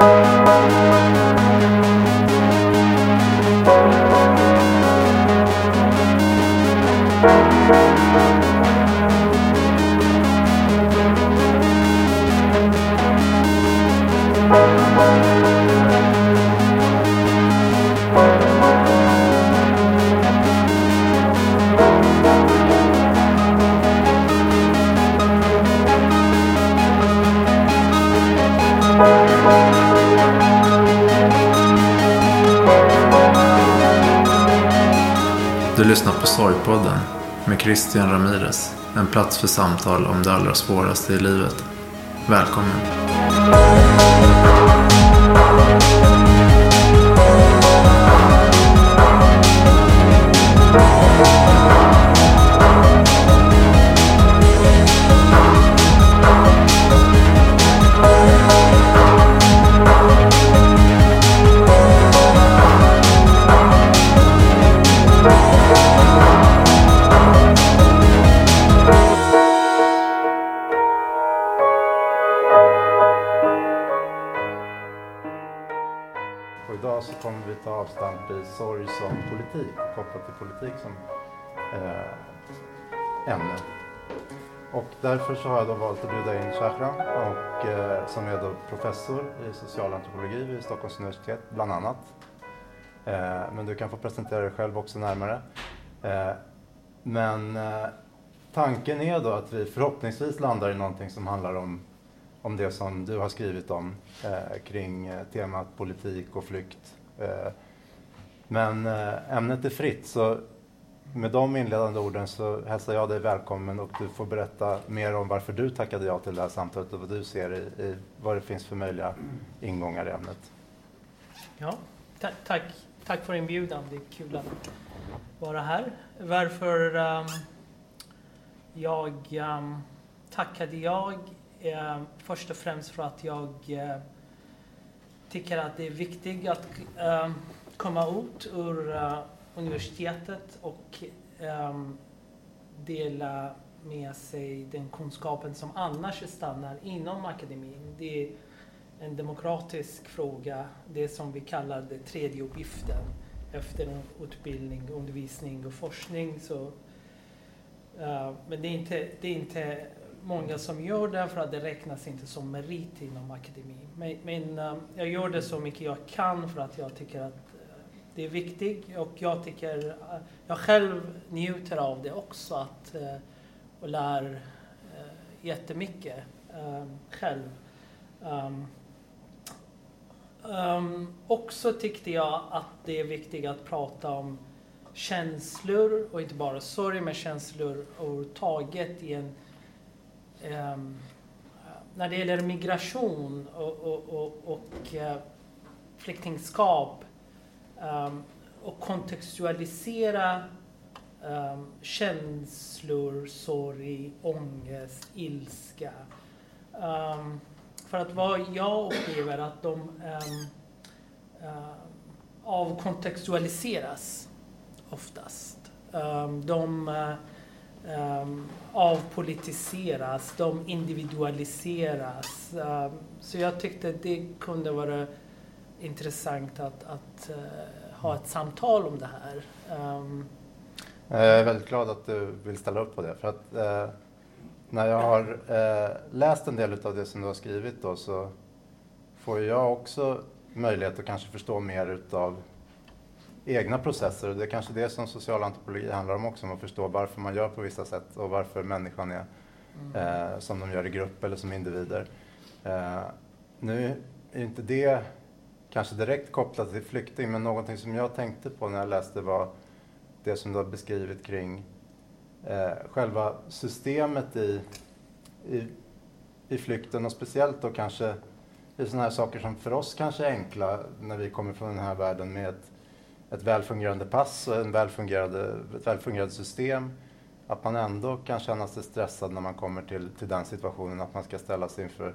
Du på med Christian Ramirez. En plats för samtal om det allra svåraste i livet. Välkommen! Därför så har jag då valt att bjuda in Shahram och, eh, som är då professor i socialantropologi vid Stockholms universitet bland annat. Eh, men du kan få presentera dig själv också närmare. Eh, men eh, tanken är då att vi förhoppningsvis landar i någonting som handlar om om det som du har skrivit om eh, kring eh, temat politik och flykt. Eh, men eh, ämnet är fritt, så med de inledande orden så hälsar jag dig välkommen och du får berätta mer om varför du tackade ja till det här samtalet och vad du ser i, i vad det finns för möjliga ingångar i ämnet. Ja, ta tack, tack för inbjudan. Det är kul att vara här. Varför um, jag um, tackade jag eh, först och främst för att jag uh, tycker att det är viktigt att eh, komma ut ur eh, universitetet och um, dela med sig den kunskapen som annars stannar inom akademin. Det är en demokratisk fråga, det som vi kallar det tredje uppgiften. Efter utbildning, undervisning och forskning så uh, men det är, inte, det är inte många som gör det för att det räknas inte som merit inom akademin. Men, men uh, jag gör det så mycket jag kan för att jag tycker att det är viktigt och jag tycker, jag själv njuter av det också att eh, och lär eh, jättemycket ehm, själv. Um, också tyckte jag att det är viktigt att prata om känslor och inte bara sorg men känslor överhuvudtaget i en um, när det gäller migration och, och, och, och uh, flyktingskap um, och kontextualisera um, känslor, sorg, ångest, ilska. Um, för att vad jag upplever att de um, uh, avkontextualiseras oftast. Um, de uh, um, avpolitiseras, de individualiseras. Um, så jag tyckte det kunde vara intressant att, att uh, ha ett samtal om det här. Um, Jag är väldigt glad att du vill ställa upp på det. För att eh, när jag har eh, läst en del av det som du har skrivit då så får jag också möjlighet att kanske förstå mer utav egna processer. Och det är kanske det som socialantropologi handlar om också, om att förstå varför man gör på vissa sätt och varför människan är eh, som de gör i grupp eller som individer. Eh, nu är inte det kanske direkt kopplat till flykting, men någonting som jag tänkte på när jag läste var det som du har beskrivit kring eh, själva systemet i, i, i flykten och speciellt då kanske i sådana här saker som för oss kanske är enkla när vi kommer från den här världen med ett, ett välfungerande pass och en välfungerande, ett välfungerande system. Att man ändå kan känna sig stressad när man kommer till, till den situationen att man ska ställa sig inför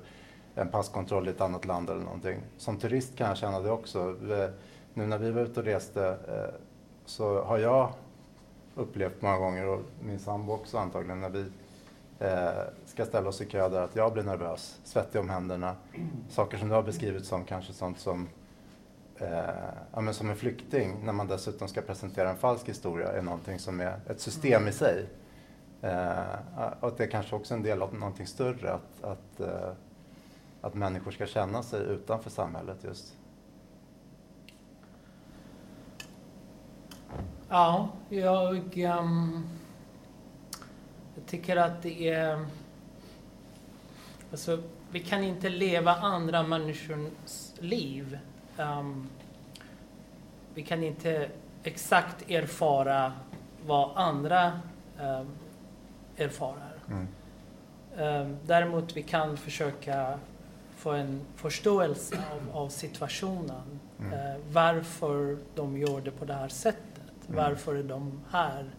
en passkontroll i ett annat land eller någonting. Som turist kan jag känna det också. Vi, nu när vi var ute och reste eh, så har jag upplevt många gånger, och min sambo också antagligen, när vi eh, ska ställa oss i kö där, att jag blir nervös, svettig om händerna. Saker som du har beskrivit som kanske sånt som eh, ja, men som en flykting, när man dessutom ska presentera en falsk historia, är någonting som är ett system i sig. Eh, och att det är kanske också en del av någonting större, att, att, eh, att människor ska känna sig utanför samhället just. Ja, jag, um, jag tycker att det är... Alltså, vi kan inte leva andra människors liv. Um, vi kan inte exakt erfara vad andra um, erfarer. Mm. Um, däremot vi kan försöka få en förståelse av, av situationen. Mm. Uh, varför de gör det på det här sättet. Mm. Varför är de här?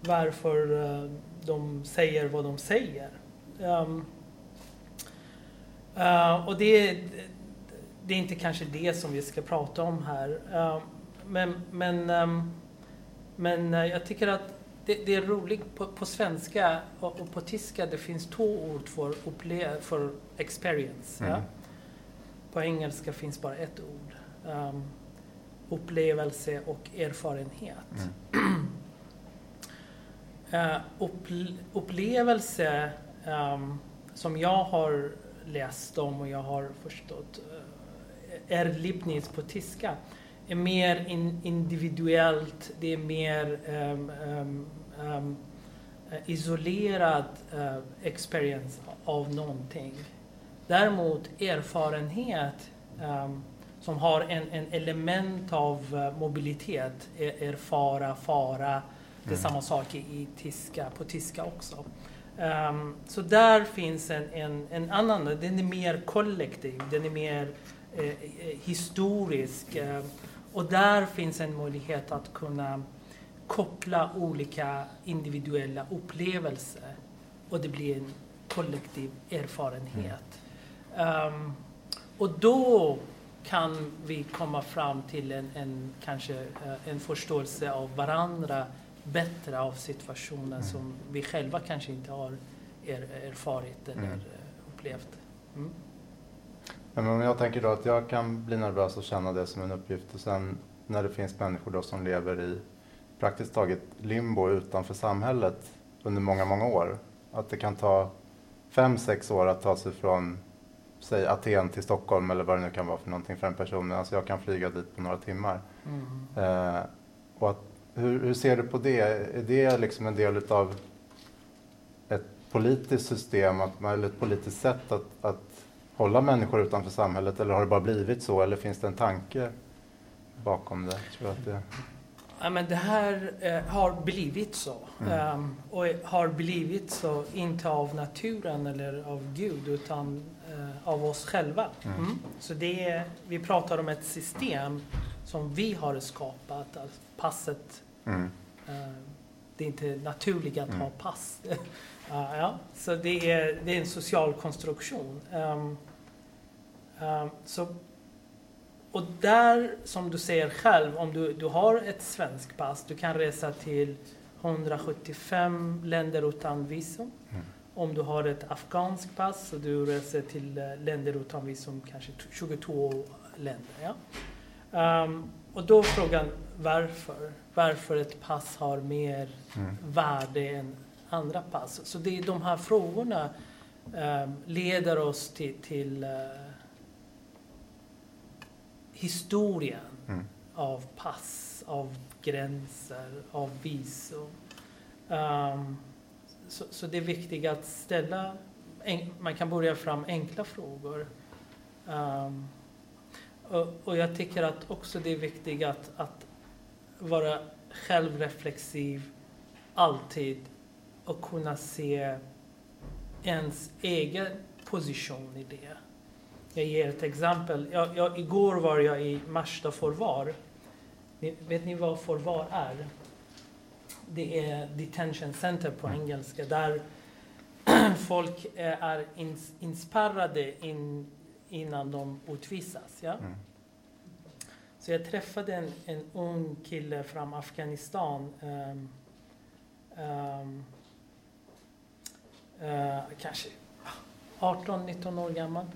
Varför uh, de säger vad de säger. Um, uh, och det, det är inte kanske det som vi ska prata om här. Uh, men men, um, men uh, jag tycker att det, det är roligt på, på svenska och, och, på tyska det finns två ord för, upple för experience. Mm. Ja? På engelska finns bara ett ord. Um, upplevelse och erfarenhet. Mm. uh, upplevelse um, som jag har läst om och jag har förstått uh, är Leibniz på tyska är mer in, individuellt, det är mer um, um, um, isolerad uh, experience av någonting. Däremot erfarenhet som har en, en element av uh, mobilitet, er, erfara, fara. Det är mm. samma sak i, i tyska, på tyska också. Um, så där finns en, en, en, annan, den är mer kollektiv, den är mer eh, eh historisk. Eh, och där finns en möjlighet att kunna koppla olika individuella upplevelser och det blir en kollektiv erfarenhet. Mm. Um, och då kan vi komma fram till en, en kanske eh, en förståelse av varandra bättre av situationen mm. som vi själva kanske inte har er, erfarit eller mm. Upplevt. Mm. Men om jag tänker då att jag kan bli nervös och känna det som en uppgift och sen när det finns människor då som lever i praktiskt taget limbo utanför samhället under många, många år. Att det kan ta fem, sex år att ta sig från säg Aten till Stockholm eller vad det nu kan vara för någonting för en person. Alltså jag kan flyga dit på några timmar. Mm. Eh, och att, hur, hur, ser du på det? Är det liksom en del utav ett politiskt system, att, eller ett politiskt sätt att, att hålla människor utanför samhället eller har det bara blivit så eller finns det en tanke bakom det? Tror att det... Ja, men det här eh, har blivit så. Mm. Um, och har blivit så, inte av naturen eller av Gud, utan uh, av oss själva. Mm. Mm. Så det vi pratar om ett system som vi har skapat. Alltså passet. Uh, det är inte naturligt att ha mm. pass. uh, ja. Så det är, det är en social konstruktion. Um, um, så och där, som du säger själv, om du, du har ett svenskt pass, du kan resa till 175 länder utan visum. Mm. Om du har ett afghanskt pass och du reser till eh, länder utan visum, kanske 22 länder. Ja? Um, och då är frågan varför? Varför ett pass har mer mm. värde än andra pass? Så det är de här frågorna um, leder oss till, till uh, historien mm. av pass, av gränser, av visum. Um, så, så, det är viktigt att ställa, man kan börja fram enkla frågor. Um, och, och, jag tycker att också det är viktigt att, att vara självreflexiv alltid och kunna se ens egen position i det. Jag ger ett exempel. Jag, jag, igår var jag i Marsta förvar. Vet ni vad förvar är? Det är detention center på engelska där folk är inspärrade in, innan de utvisas. Ja? Mm. Så jag träffade en, en ung kille från Afghanistan. Um, um, eh, kanske 18-19 år gammal.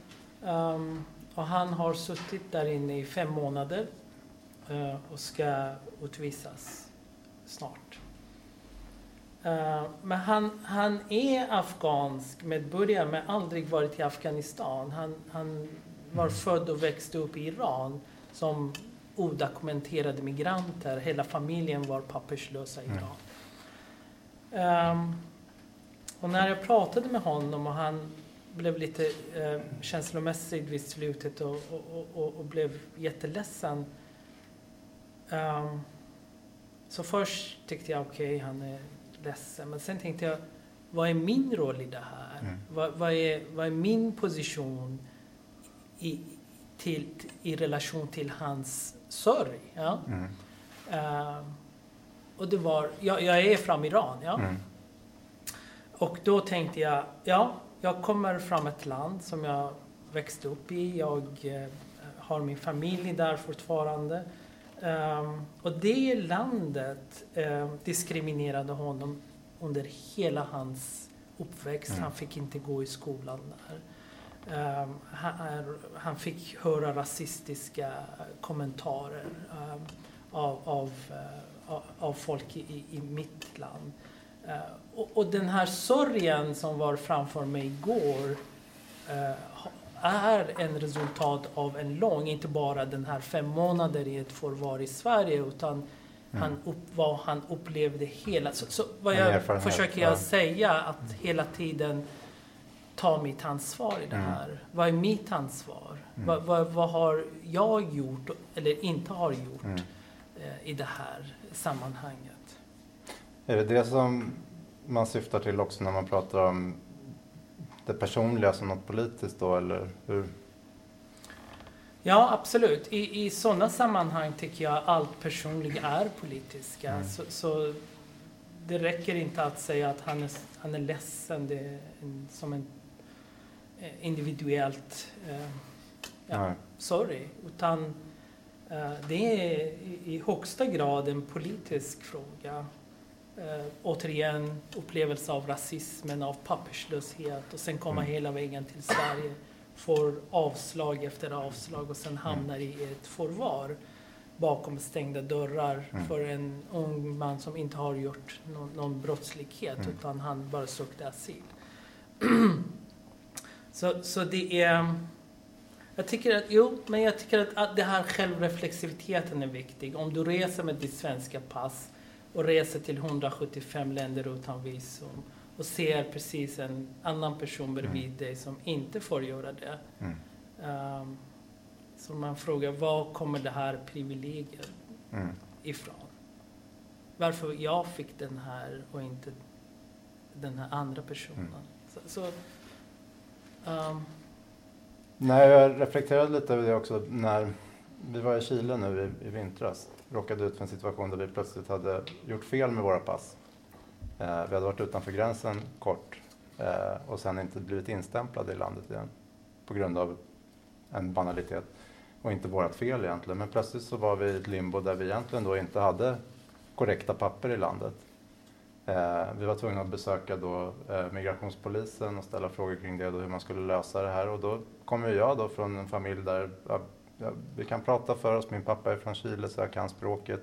Um, och han har suttit där inne i fem månader uh, och ska utvisas snart. Uh, men han, han är afghansk medborgare men aldrig varit i Afghanistan. Han, han var mm. född och växte upp i Iran som odokumenterade migranter. Hela familjen var papperslösa i mm. Iran. Um, och när jag pratade med honom och han blev lite eh, känslomässig vid slutet och, och, och, och blev jätteledsen. Um, så först tyckte jag okej, okay, han är ledsen. Men sen tänkte jag, vad är min roll i det här? Mm. Vad, vad, är, vad är min position i, till, i relation till hans sorg? Ja? Mm. Uh, och det var, jag, jag är från Iran, ja. Mm. Och då tänkte jag, ja, jag kommer från ett land som jag växte upp i. Jag eh, har min familj där fortfarande. Um, och det landet uh, diskriminerade honom under hela hans uppväxt. Mm. Han fick inte gå i skolan där. Um, han, han, fick höra rasistiska kommentarer av, av, uh, av folk i, i mitt land. Uh, och, och, den här sorgen som var framför mig igår uh, är en resultat av en lång, inte bara den här fem månader i ett förvar i Sverige, utan mm. han upp, vad han upplevde hela... Så, så vad jag försöker jag säga, att hela tiden ta mitt ansvar i det mm. här. Mm. Vad är mitt ansvar? Mm. Vad, vad, vad, har jag gjort eller inte har gjort mm. eh, i det här sammanhanget? Är det det som man syftar till också när man pratar om det personliga som något politiskt då, eller hur? Ja, absolut. I, i sådana sammanhang tycker jag allt personligt är politiska. Mm. Så, så, det räcker inte att säga att han är, han är ledsen det är en, som en eh, individuellt eh, ja, sorry. Utan eh, det är i, i högsta grad en politisk fråga eh, återigen upplevelse av rasismen, av papperslöshet och sen komma mm. hela vägen till Sverige, får avslag efter avslag och sen mm. hamnar i ett förvar bakom stängda dörrar mm. för en ung man som inte har gjort någon, någon brottslighet mm. utan han bara sökte asyl. så, så det är... Jag tycker att, jo, men jag tycker att, att det här självreflexiviteten är viktig. Om du reser med ditt svenska pass och reser till 175 länder utan visum och ser precis en annan person bredvid mm. dig som inte får göra det. Mm. Um, så man frågar, var kommer det här privilegiet mm. ifrån? Varför jag fick den här och inte den här andra personen? Mm. Så, så um, Nej, jag reflekterade lite över det också när vi var i Chile nu i, i vintras råkade ut för en situation där vi plötsligt hade gjort fel med våra pass. Eh, vi hade varit utanför gränsen kort eh, och sen inte blivit instämplade i landet igen på grund av en banalitet och inte vårt fel egentligen. Men plötsligt så var vi i ett limbo där vi egentligen då inte hade korrekta papper i landet. Eh, vi var tvungna att besöka då eh, migrationspolisen och ställa frågor kring det och hur man skulle lösa det här och då kom jag då från en familj där jag, vi kan prata för oss. Min pappa är från Chile så jag kan språket.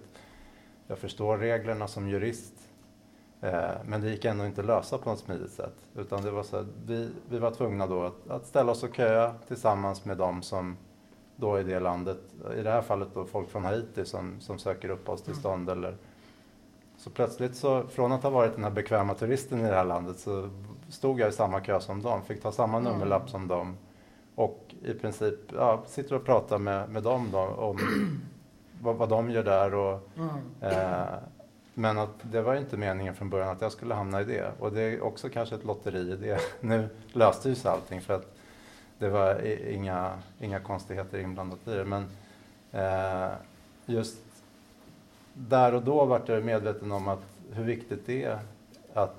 Jag förstår reglerna som jurist. Eh, men det gick ändå inte att lösa på något smidigt sätt. Utan det var så vi, vi var tvungna då att, att ställa oss och köa tillsammans med dem som då i det landet, i det här fallet då folk från Haiti som, som söker uppehållstillstånd mm. eller så plötsligt så, från att ha varit den här bekväma turisten i det här landet så stod jag i samma kö som dem, fick ta samma mm. nummerlapp som dem och i princip ja, sitter och pratar med, med dem då, om vad, vad de gör där. Och, mm. eh, men att det var inte meningen från början att jag skulle hamna i det. Och det är också kanske ett lotteri i det. Nu löste ju sig allting för att det var inga, inga konstigheter inblandat i det. Men eh, just där och då vart jag medveten om att hur viktigt det är att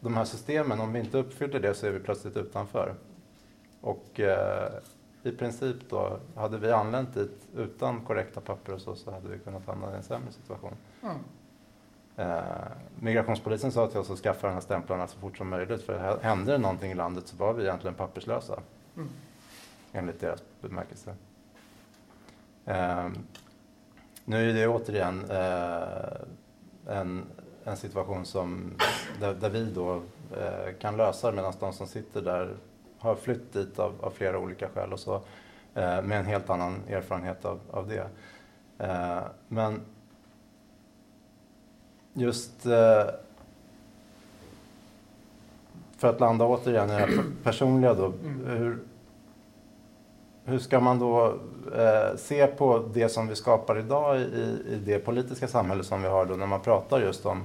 de här systemen, om vi inte uppfyller det så är vi plötsligt utanför. Och eh, i princip då, hade vi anlänt dit utan korrekta papper och så, så hade vi kunnat hamna i en sämre situation. Mm. Eh, migrationspolisen sa till oss att skaffa de här stämplarna så fort som möjligt för hände det någonting i landet så var vi egentligen papperslösa. Mm. Enligt deras bemärkelse. Eh, nu är det återigen eh, en, en situation som, där, där vi då eh, kan lösa medan de som sitter där har flytt dit av, av flera olika skäl och så eh, med en helt annan erfarenhet av, av det. Eh, men just eh, för att landa återigen i det här personliga då. Mm. Hur, hur ska man då eh, se på det som vi skapar idag i, i det politiska samhälle som vi har då när man pratar just om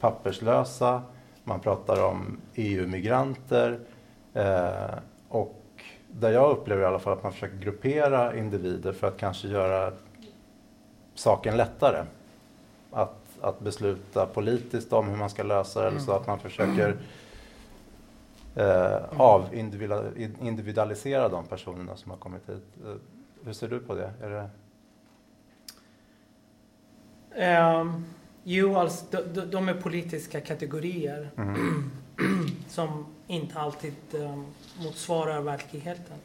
papperslösa, man pratar om EU-migranter eh, och där jag upplever i alla fall att man försöker gruppera individer för att kanske göra saken lättare. Att, att besluta politiskt om hur man ska lösa det, eller så att man försöker eh, avindividualisera de personerna som har kommit hit. Eh, hur ser du på det? Är det... Um, jo, alltså, de, de är politiska kategorier mm. som inte alltid um, motsvarar verkligheten.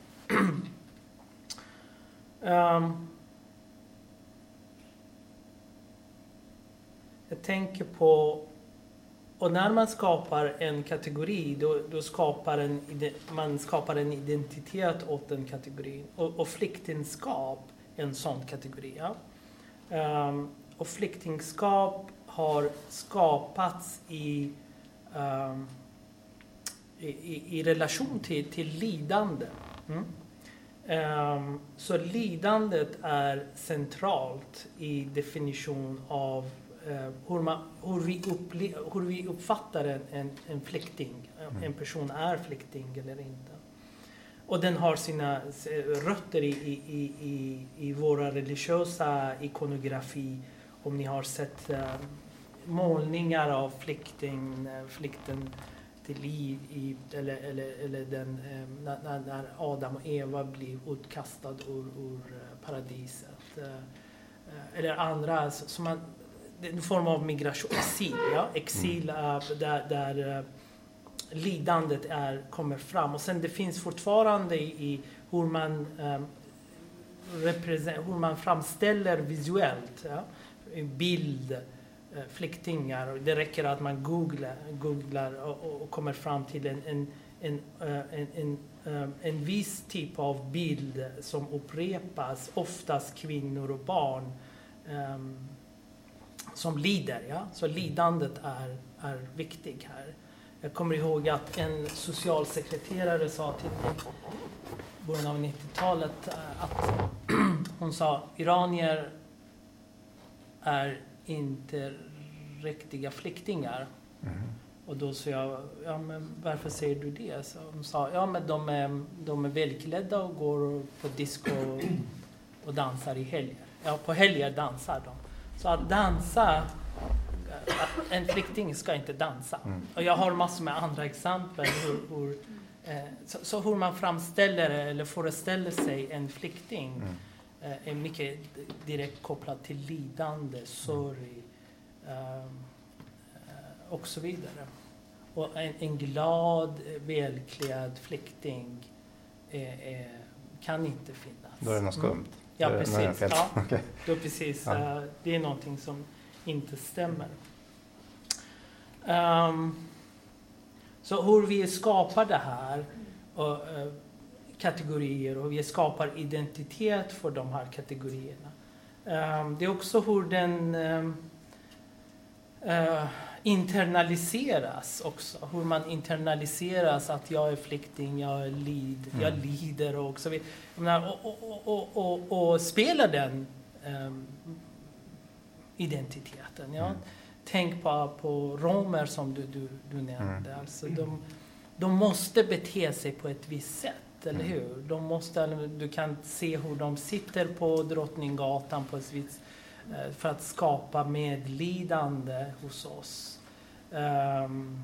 um, jag tänker på och när man skapar en kategori, då, då skapar en, man skapar en identitet åt den kategorin. Och, och flyktingskap är en sån kategori. Ja? Um, och flyktingskap har skapats i, um, i, i, i, relation till, till lidande. Mm? Um, så lidandet är centralt i definition av Eh, hur, man, hur, vi upple, hur vi uppfattar en, en, en flykting, mm. en person är flykting eller inte. Och den har sina rötter i, i, i, i våra religiösa ikonografi. Om ni har sett uh, målningar av flykting, uh, flykten till liv i, eller, eller, eller den, uh, när, när, Adam och Eva blir utkastade ur, ur paradiset. eller andra som man en form av migration, exil. Ja? Exil mm. där, där lidandet är, kommer fram. Och sen det finns fortfarande i, hur man hur man framställer visuellt, ja? bild, uh, flyktingar. Det räcker att man googlar, googlar och, och kommer fram till en, en, en, uh, en, en, um, en viss typ av bild som upprepas, oftast kvinnor och barn. Um, som lider. Ja? Så lidandet är, är viktigt här. Jag kommer ihåg att en socialsekreterare sa till mig i början av 90-talet eh, att hon sa iranier är inte riktiga flyktingar. Mm. Och då sa jag, ja men varför säger du det? Så hon sa, ja men de är, de är välklädda och går på disco och, och dansar i helger. Ja, på helger dansar de. Så att dansa, en flykting ska inte dansa. Mm. Och jag har massor med andra exempel hur, hur eh, så, så, hur man framställer eller föreställer sig en flykting mm. Eh, är mycket direkt kopplat till lidande, sorg eh, och så vidare. Och en, en glad, välklädd flykting kan inte finnas. Då är det något skumt? Mm. Ja, precis. Ja, okay. då precis. Ja. Uh, det är någonting som inte stämmer. Um, så hur vi skapar det här, och, kategorier, och vi skapar identitet för de här kategorierna. Um, det är också hur den um, uh, internaliseras också. Hur man internaliseras att jag är flykting, jag, är lid, mm. jag lider och så vidare. Och, och, och, och, spelar den um, identiteten. Ja? Mm. Tänk på, på romer som du, du, du nämnde. Mm. Alltså, de, de måste bete sig på ett visst sätt, eller mm. hur? De måste, du kan se hur de sitter på Drottninggatan på ett visst eh, för att skapa medlidande hos oss. Um,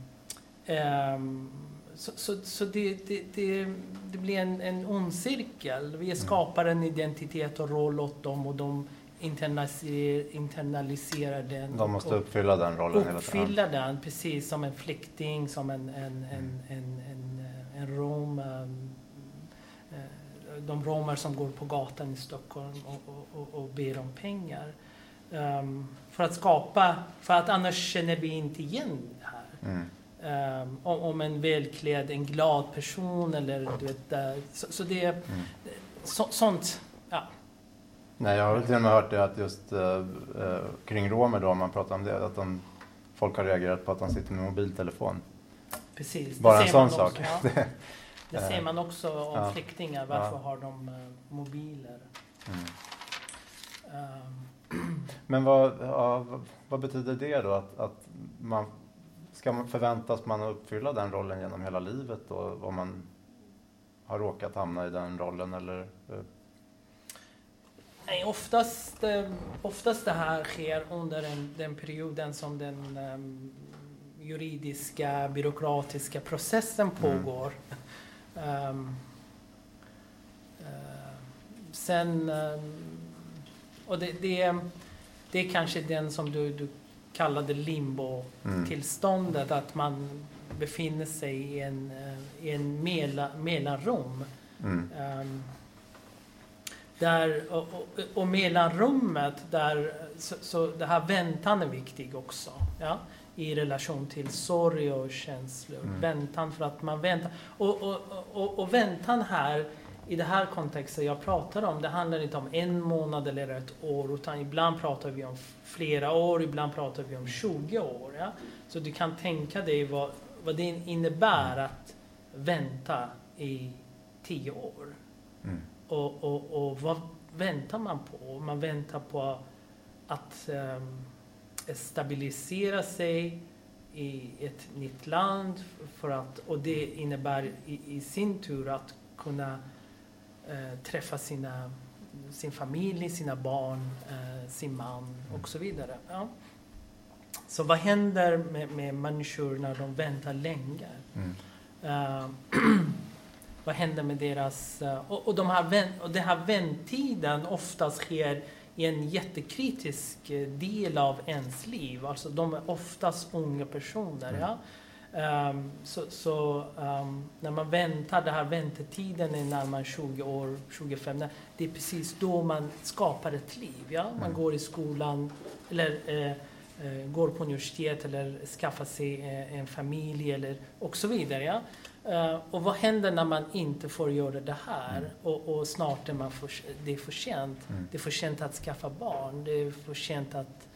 um, så, så, så det, det, det, det, blir en, en ond cirkel. Vi skapar en identitet och roll åt dem och de internaliserar, den. De måste uppfylla den rollen hela tiden. Uppfylla den, precis som en flykting, som en, en, en, en, en, en rom. De romer som går på gatan i Stockholm och, och, och, ber om pengar. Um, för att skapa, för att annars känner vi inte igen det här. Mm. Um, om, en välklädd, en glad person eller du vet, så, så det är Mm. så, sånt, ja. Nej, jag har till och med hört det att just eh, kring romer då, om man pratar om det, att de, folk har reagerat på att de sitter med mobiltelefon. Precis. Bara en sån också, sak. Ja. Det ser man också om Ja. flyktingar. Varför har de eh, mobiler? Mm. Um, Men vad, vad- betyder det då? Att, att man, ska man förväntas man uppfylla den rollen genom hela livet då? Om man har råkat hamna i den rollen eller? eh, nej, oftast, eh, oftast det här sker under en, den perioden som den ehm, juridiska, byråkratiska processen Mm. Ehm, eh, sen, ehm, och det, det, det är kanske den som du, du kallade Mm. tillståndet att man befinner sig i en, eh, i en mela, mellanrum. Mm. Ehm, där, och, och, och mellanrummet, där, så, så det här väntan är viktig också. Ja? I relation till sorg och känslor. Mm. Väntan för att man väntar. Och, och, och, och väntan här, i det här kontexten jag pratar om, det handlar inte om en månad eller ett år, utan ibland pratar vi om flera år, ibland pratar vi om 20 år. Ja? Så du kan tänka dig vad, vad det innebär att vänta i 10 år. Mm. Och, och, och vad väntar man på? Man väntar på att ehm, stabilisera sig i ett nytt land. För att, och det innebär i, i sin tur att kunna eh, träffa sina, sin familj, sina barn, eh, sin man och så vidare. Ja. Så vad händer med, med människor när de väntar länge? Mm. Eh, vad händer med deras... eh, och, och, de här vänt, och den här vänttiden oftast sker i en jättekritisk eh, del av ens liv. Alltså de är oftast unga personer. Mm. Ja? Ehm, så så ehm, när man väntar, den här väntetiden är när man är 20 år, 25, det är precis då man skapar ett liv. Ja? Man Mm. går i skolan eller eh, går på universitet eller skaffar sig eh, en familj eller och så vidare. Ja? Eh, och vad händer när man inte får göra det här? Mm. Och, och snart är man för, det är för sent. Mm. Det är för sent att skaffa barn. Det är för sent att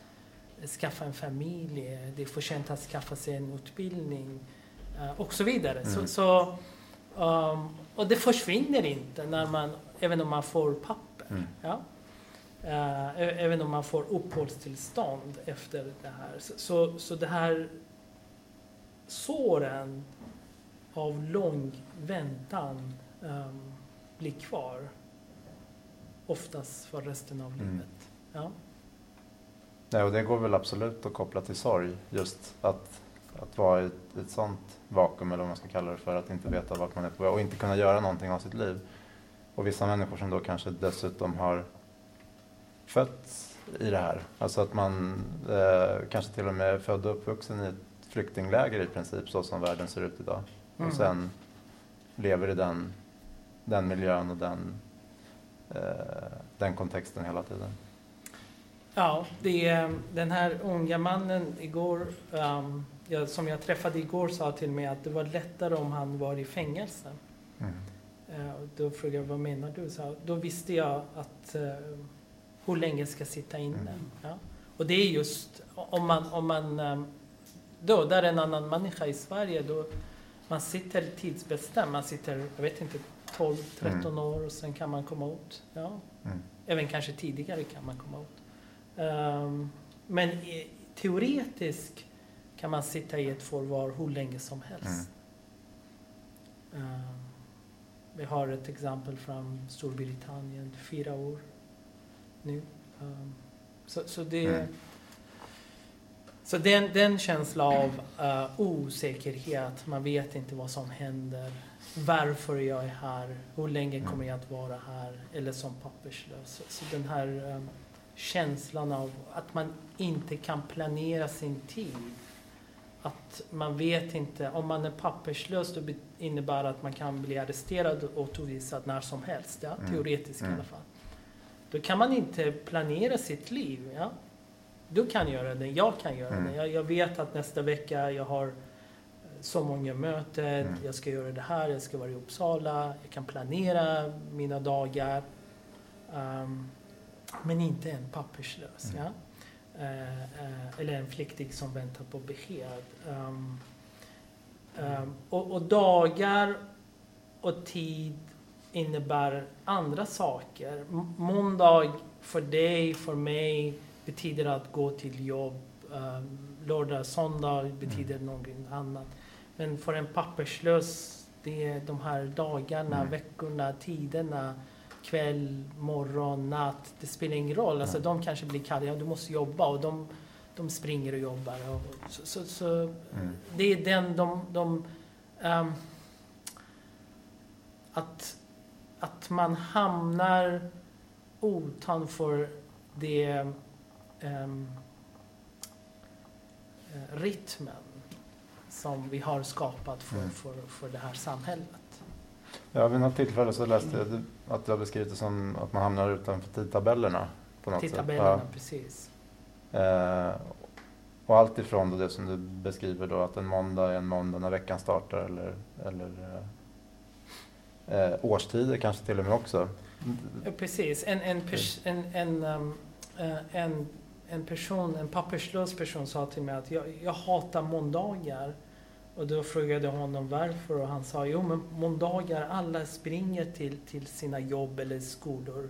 skaffa en familj. Det är för sent att skaffa sig en utbildning. eh, och så vidare. Så, Mm. så, um, och det försvinner inte när man, även om man får papper. Mm. Ja? Ä- även om man får uppehållstillstånd efter det här. Så, så, så det här såren av lång väntan ehm, blir kvar. Oftast för resten av Mm. livet. Ja. Nej, och det går väl absolut att koppla till sorg. Just att, att vara i ett, ett sånt vakuum, eller vad man ska kalla det för, att inte veta vart man är på väg och inte kunna göra någonting av sitt liv. Och vissa människor som då kanske dessutom har fötts i det här. Alltså att man eh, kanske till och med är född och uppvuxen i ett flyktingläger i princip, så som världen ser ut idag. Mm. Och sen lever i den, den miljön och den, eh, den kontexten hela tiden. Ja, det är, den här unga mannen igår, ehm, jag, som jag träffade igår, sa till mig att det var lättare om han var i fängelse. Mm. Och då frågade jag, vad menar du? Så, då visste jag att eh, hur länge ska sitta inne. Mm. Ja? Och det är just, om man, om man eh, dödar en annan människa i Sverige, då man sitter tidsbestämt. Man sitter, jag vet inte, 12-13 Mm. år och sen kan man komma ut. Ja? Mm. Även kanske tidigare kan man komma ut. Ehm, men i, teoretiskt kan man sitta i ett förvar hur länge som helst. Ehm, vi har ett exempel från Storbritannien, fyra år nu. Ehm, så, så det... Mm. Så den, den känsla av eh, osäkerhet, man vet inte vad som händer, varför jag är här, hur länge Mm. kommer jag att vara här, eller som papperslös. Så, den här eh, känslan av att man inte kan planera sin tid. Att man vet inte, om man är papperslös då innebär det att man kan bli arresterad och utvisad när som helst, ja? Mm. teoretiskt Mm. i alla fall. Då kan man inte planera sitt liv. Ja? Du kan göra det, jag kan göra Mm. det. Jag, jag vet att nästa vecka jag har eh, så många möten, Mm. jag ska göra det här, jag ska vara i Uppsala, jag kan planera mina dagar. Ehm, men inte en papperslös. Mm. Ja? Eh, eh, eller en flykting som väntar på besked. Ehm, ehm, och, och dagar och tid innebär andra saker. M- måndag för dig, för mig, betyder att gå till jobb. Um, lördag, söndag betyder Mm. någonting annat. Men för en papperslös, det är de här dagarna, Mm. veckorna, tiderna, kväll, morgon, natt. Det spelar ingen roll. Alltså, de kanske blir kallade, ja, du måste jobba och de, de springer och jobbar. Och, så, så, så Mm. det är den de... de ehm, att, att man hamnar utanför det um, rytmen som vi har skapat för, Mm. för, för det här samhället. Ja, vid något tillfälle så läste jag att du har beskrivit det som att man hamnar utanför tidtabellerna. På något Tidtabellerna, sätt. precis. Ja. Eh, och allt ifrån då det som du beskriver då att en måndag är en måndag när veckan startar eller, eller eh, eh, årstider kanske till och med också. Ja, precis. En, en, en, en, um, en, en person, en papperslös person sa till mig att jag, jag hatar måndagar. Och då frågade jag honom varför och han sa jo men måndagar alla springer till, till sina jobb eller skolor.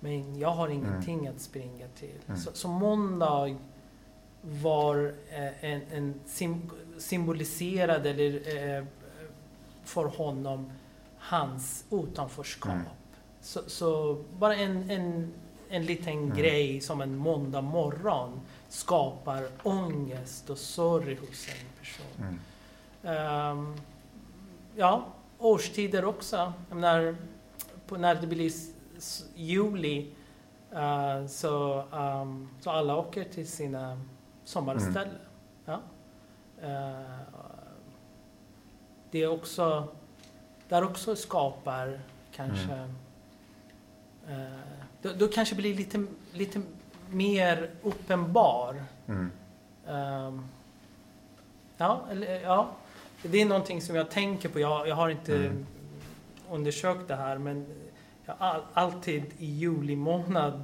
Men jag har ingenting att springa till. Mm. Så, så måndag var eh, en, en sim, symboliserad eller eh, för honom hans utanförskap. Mm. Så, så bara en, en, en liten Mm. grej som en måndag morgon skapar ångest och sorg hos en person. Mm. Ehm, ja, årstider också. Jag menar, på, när det blir juli eh, så, ehm, så alla åker till sina sommarställen. Ja. Eh, det är också, där också skapar kanske eh, då, då kanske blir lite, lite mer uppenbar. Mm. Ehm, ja, eller, ja, det är någonting som jag tänker på. Jag, jag har inte Mm. undersökt det här men jag all, alltid i juli månad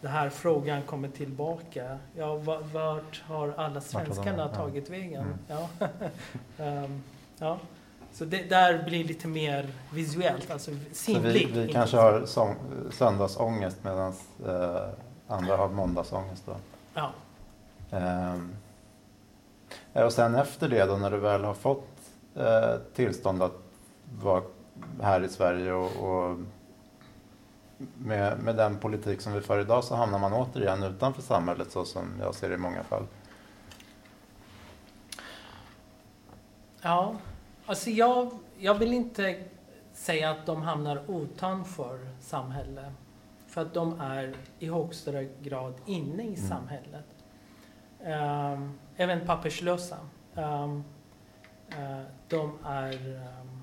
den här frågan kommer tillbaka. Ja, va- vart har alla svenskarna tagit vägen? Mm. Ja. Ehm, ja. Så det där blir lite mer visuellt, alltså Så sinnligt. vi, vi kanske har sång, söndagsångest medan eh, andra har måndagsångest. Då. Ja. Ehm, och sen efter det då när du väl har fått eh, tillstånd att vara här i Sverige och, och med, med den politik som vi för idag så hamnar man återigen utanför samhället så som jag ser det i många fall. Ja, alltså jag, jag vill inte säga att de hamnar utanför samhället. För att de är i högsta grad inne i Mm. samhället. Ehm, även papperslösa. Ehm, eh, de är ehm,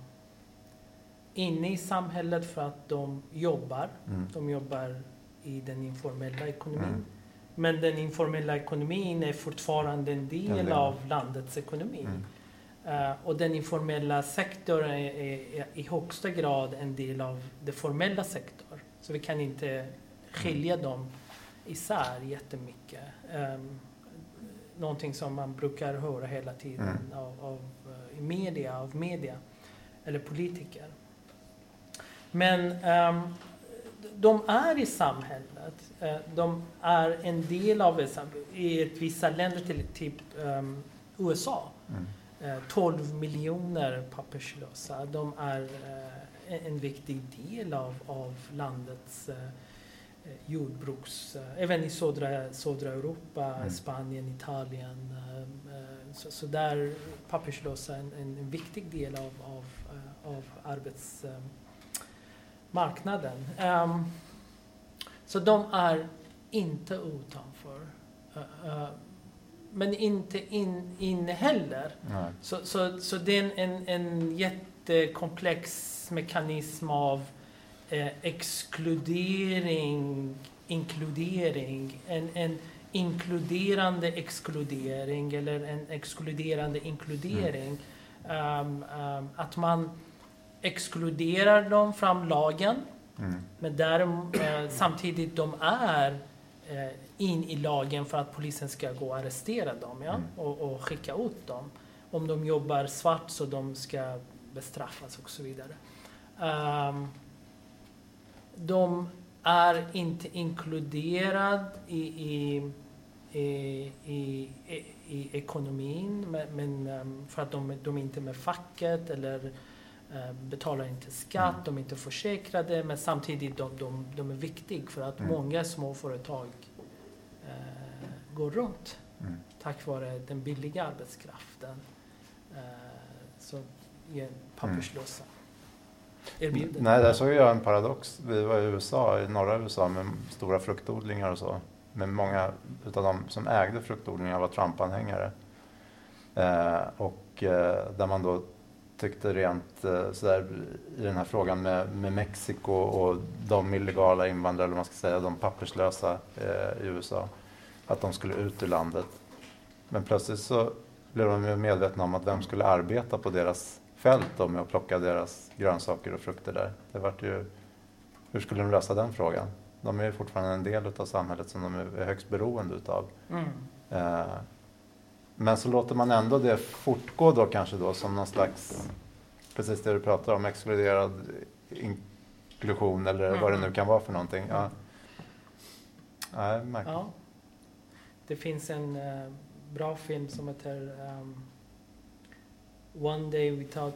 inne i samhället för att de jobbar. Mm. De jobbar i den informella ekonomin. Mm. Men den informella ekonomin är fortfarande en del En del. av landets ekonomi. Mm. Eh, och den informella sektorn är, är, i högsta grad en del av den formella sektorn. Så vi kan inte skilja dem isär jättemycket. Um, någonting som man brukar höra hela tiden Mm. av, av, eh, i media, av media eller politiker. Men ehm, de är i samhället. Eh, De är en del av. I vissa länder, till typ ehm, USA, Mm. Eh, 12 miljoner papperslösa. De är eh, en- viktig del av, av landets eh, eh, jordbruks... eh, Även i södra, södra Europa, Mm. Spanien, Italien. eh, eh, Så, så där papperslösa är en, en, viktig del av, av, eh, av arbetsmarknaden. Ehm, så de är inte utanför. Uh, uh, men inte in, inne heller. Nej. Så, så, så det är en, en, jättekomplex mekanism av eh, exkludering, inkludering, en, en inkluderande exkludering eller en exkluderande inkludering. Um, um, att man exkluderar dem från lagen, Mm. men där, eh, samtidigt de är in i lagen för att polisen ska gå och arrestera dem ja? Mm. och, och skicka ut dem. Om de jobbar svart så de ska bestraffas och så vidare. Um, de är inte inkluderade i, i, i, i, i, ekonomin men, men um, för att de, de är inte med facket eller betalar inte skatt, Mm. de är inte försäkrade men samtidigt de, de, de är viktiga för att Mm. många småföretag uh, går runt Mm. tack vare den billiga arbetskraften uh, som är papperslösa. Erbjuder. Nej, där såg jag en paradox. Vi var i USA, i norra USA med stora fruktodlingar och så. Men många utav de som ägde fruktodlingar var Trump-anhängare. Eh, och eh, där man då tyckte rent eh, sådär i den här frågan med, med Mexiko och de illegala invandrare, eller man ska säga, de papperslösa eh, i USA. Att de skulle ut ur landet. Men plötsligt så blev de ju medvetna om att vem skulle arbeta på deras fält då med att plocka deras grönsaker och frukter där. Det vart ju, hur skulle de lösa den frågan? De är ju fortfarande en del av samhället som de är högst beroende utav. Mm. Eh, men så låter man ändå det fortgå då kanske då som någon slags, precis det du pratar om, exkluderad inklusion eller vad det nu kan vara för någonting. Ja. Märkligt. Ja. Det finns en eh, bra film som heter um, One Day Without,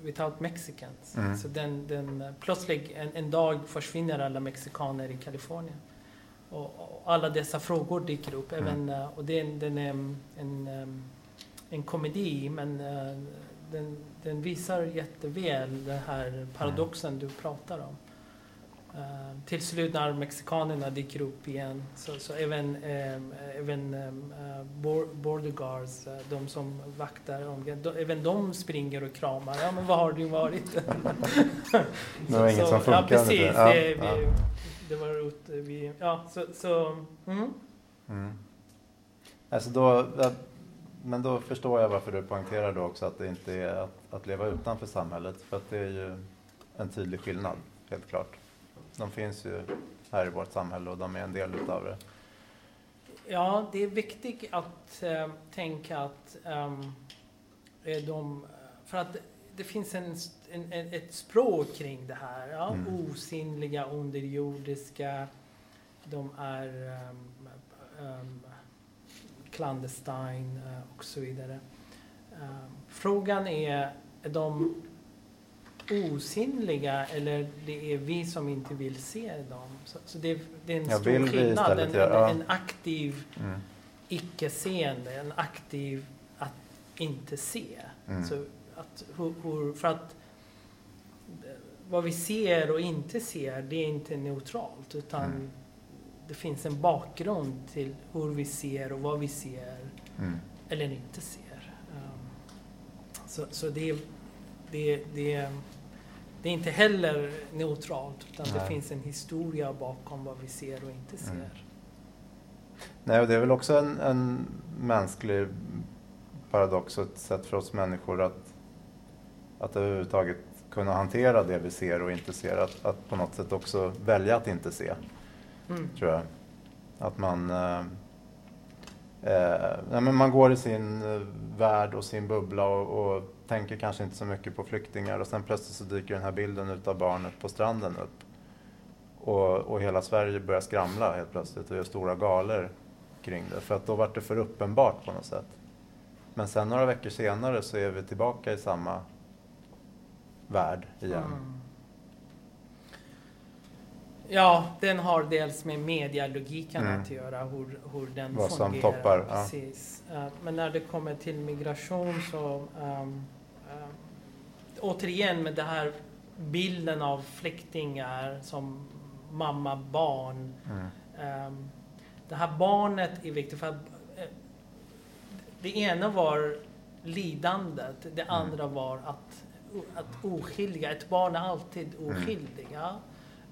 without Mexicans. Mm. Så den, den, eh, plötsligt en, en dag försvinner alla mexikaner i Kalifornien. Och, alla dessa frågor dyker upp. Mm. Även, eh, och den, den är en, en, komedi men eh, den, den visar jätteväl den här paradoxen du pratar om. Eh, till slut när mexikanerna dyker upp igen så, så även, um, även um, uh, bor- border guards, eh, de som vaktar om, de, även de springer och kramar. Ja men var har du varit? Det var inget som Ja funkade, precis, ja, det, ja. Vi, det var ute, vi, ja så, så mm. Mm. Alltså då, men då förstår jag varför du poängterar då också att det inte är att, att leva utanför samhället. För att det är ju en tydlig skillnad, helt klart. De finns ju här i vårt samhälle och de är en del utav det. Ja, det är viktigt att eh, tänka att är de, för att det finns en, en, en, ett språk kring det här. Ja? Mm. Osynliga, underjordiska, de är um, um, clandestine eh, och så vidare. Ehm, frågan är, är de osynliga eller det är vi som inte vill se dem? Så, så det, är- det är en Ja, stor skillnad. En, göra- en, aktiv Mm. icke-seende, en aktiv att inte se. Mm. Så att, hur, hur, för att vad vi ser och inte ser, det är inte neutralt utan Mm. det finns en bakgrund till hur vi ser och vad vi ser Mm. eller inte ser. Um, så så det, är- det, det, det är inte heller neutralt utan det Nej. finns en historia bakom vad vi ser och inte ser. Mm. Nej, och det är väl också en, en mänsklig paradox och ett sätt för oss människor att, att överhuvudtaget kunna hantera det vi ser och inte ser. Att, att på något sätt också välja att inte se, Mm. tror jag. Att man, eh, eh, nej, men man går i sin eh, värld och sin bubbla och, och tänker kanske inte så mycket på flyktingar och sen plötsligt så dyker den här bilden utav barnet på stranden upp. Och, och hela Sverige börjar skramla helt plötsligt och gör stora galor kring det. För att då var det för uppenbart på något sätt. Men sen några veckor senare så är vi tillbaka i samma värld igen. Mm. Ja, den har dels med medialogiken Mm. att göra, hur, hur den Vad som fungerar. toppar, ja. Precis. Eh, Men när det kommer till migration så um, återigen med den här bilden av flyktingar som mamma, barn. Mm. Um, det här barnet är viktigt för att uh, det ena var lidandet, det mm. andra var att, att oskyldiga, ett barn är alltid oskyldiga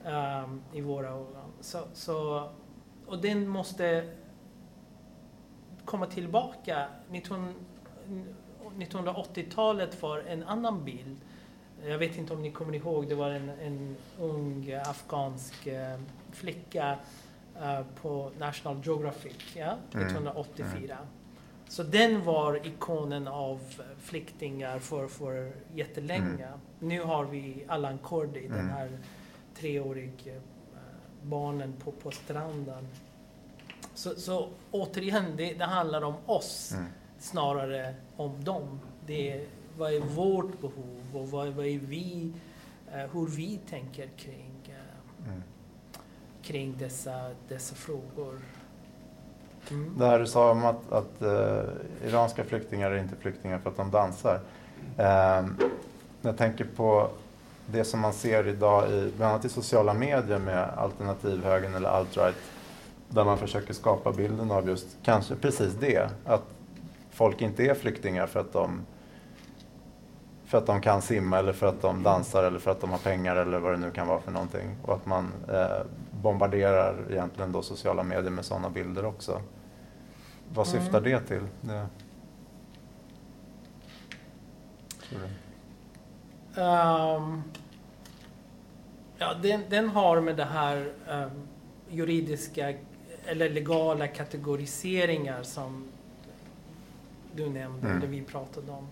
um, i våra ögon. Så, så, och den måste komma tillbaka. 1980-talet var en annan bild. Jag vet inte om ni kommer ihåg, det var en, en ung afghansk uh, flicka uh, på National Geographic, ja? 1984. Mm. Så den var ikonen av flyktingar för, för jättelänge. Mm. Nu har vi Allan Kurdi, mm. den här treåriga uh, barnen på, på stranden. Så, så återigen, det, det handlar om oss mm. snarare om dem. Det är, vad är vårt behov och vad, vad är vi, uh, hur vi tänker kring, uh, mm. kring dessa, dessa frågor. Mm. Det här du sa om att, att uh, iranska flyktingar är inte flyktingar för att de dansar. Uh, jag tänker på det som man ser idag i, bland annat i sociala medier med alternativhögern eller alt-right där man försöker skapa bilden av just kanske precis det. Att folk inte är flyktingar för att de för att de kan simma eller för att de dansar eller för att de har pengar eller vad det nu kan vara för någonting. Och att man eh, bombarderar egentligen då sociala medier med sådana bilder också. Vad mm. syftar det till? Det... Um, ja, den, den, har med det här um, juridiska eller legala kategoriseringar som du nämnde, mm. eller vi pratade om.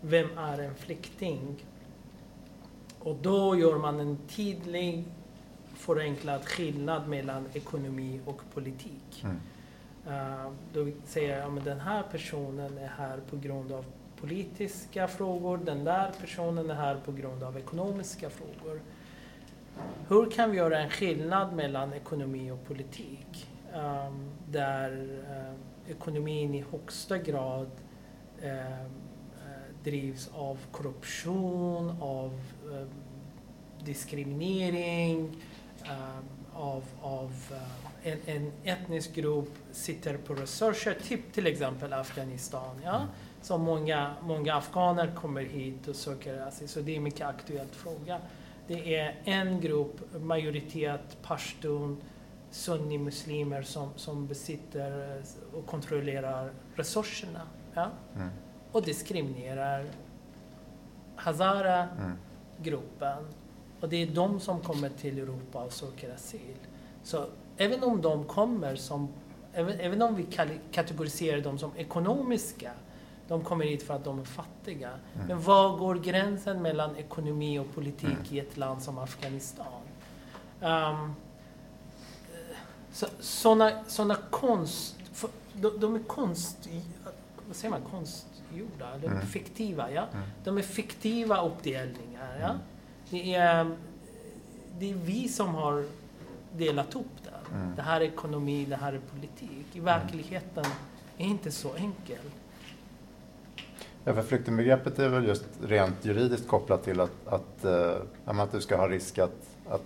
Vem är en flykting? Och då gör man en tydlig förenklad skillnad mellan ekonomi och politik. Mm. Eh, då säger jag att den här personen är här på grund av politiska frågor, den där personen är här på grund av ekonomiska frågor. Hur kan vi göra en skillnad mellan ekonomi och politik? Ehm, där eh, ekonomin i högsta grad ehm, eh, drivs av korruption, av ehm, diskriminering, av, av en, en, etnisk grupp sitter på resurser, typ till exempel Afghanistan. Ja? Mm. Så många, många afghaner kommer hit och söker asyl, så det är en mycket aktuell fråga. Det är en grupp, majoritet pashtun, sunnimuslimer som, som besitter och kontrollerar resurserna. Ja? Mm. Och diskriminerar Hazara-gruppen. Mm. Och det är de som kommer till Europa och söker asyl. Så även om de kommer som, även, även om vi kategoriserar dem som ekonomiska, de kommer hit för att de är fattiga. Mm. Men var går gränsen mellan ekonomi och politik mm. i ett land som Afghanistan? Um, sådana såna konst... De, de, är konst... Vad säger man? Konstgjorda? De är mm. fiktiva, ja. Mm. De är fiktiva uppdelningar, ja. Mm. Det, är, det är vi som har delat upp. Mm. Det här är ekonomi, det här är politik. I mm. verkligheten är inte så enkel. Ja, för flyktingbegreppet är väl just rent juridiskt kopplat till att, att, äh, att du ska ha risk att, att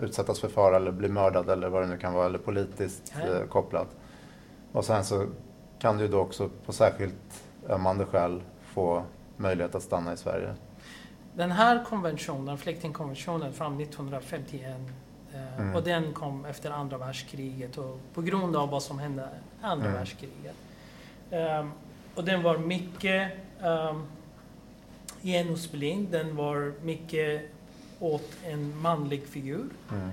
utsättas för fara eller bli mördad eller vad det nu kan vara, eller politiskt eh, kopplat. Och sen så kan du då också på särskilt ömmande skäl få möjlighet att stanna i Sverige. Den här konventionen, flyktingkonventionen från 1951 eh, mm. och den kom efter andra världskriget och på grund av vad som hände andra mm. världskriget. Um, och den var mycket um, genusblind, den var mycket åt en manlig figur. Mm.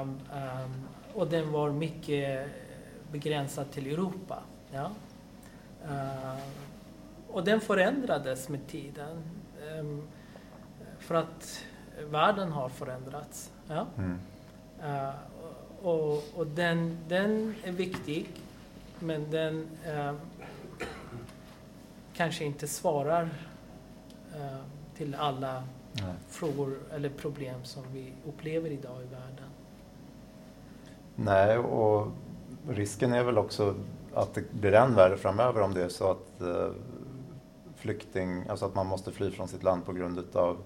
Um, um, och den var mycket begränsad till Europa. Ja? Uh, och den förändrades med tiden. För att världen har förändrats. Ja? Mm. Uh, och, och den, den är viktig, men den uh, kanske inte svarar till alla Nej. frågor eller problem som vi upplever idag i världen. Nej, och risken är väl också att det blir än värre framöver om det är så att flykting, alltså att man måste fly från sitt land på grund av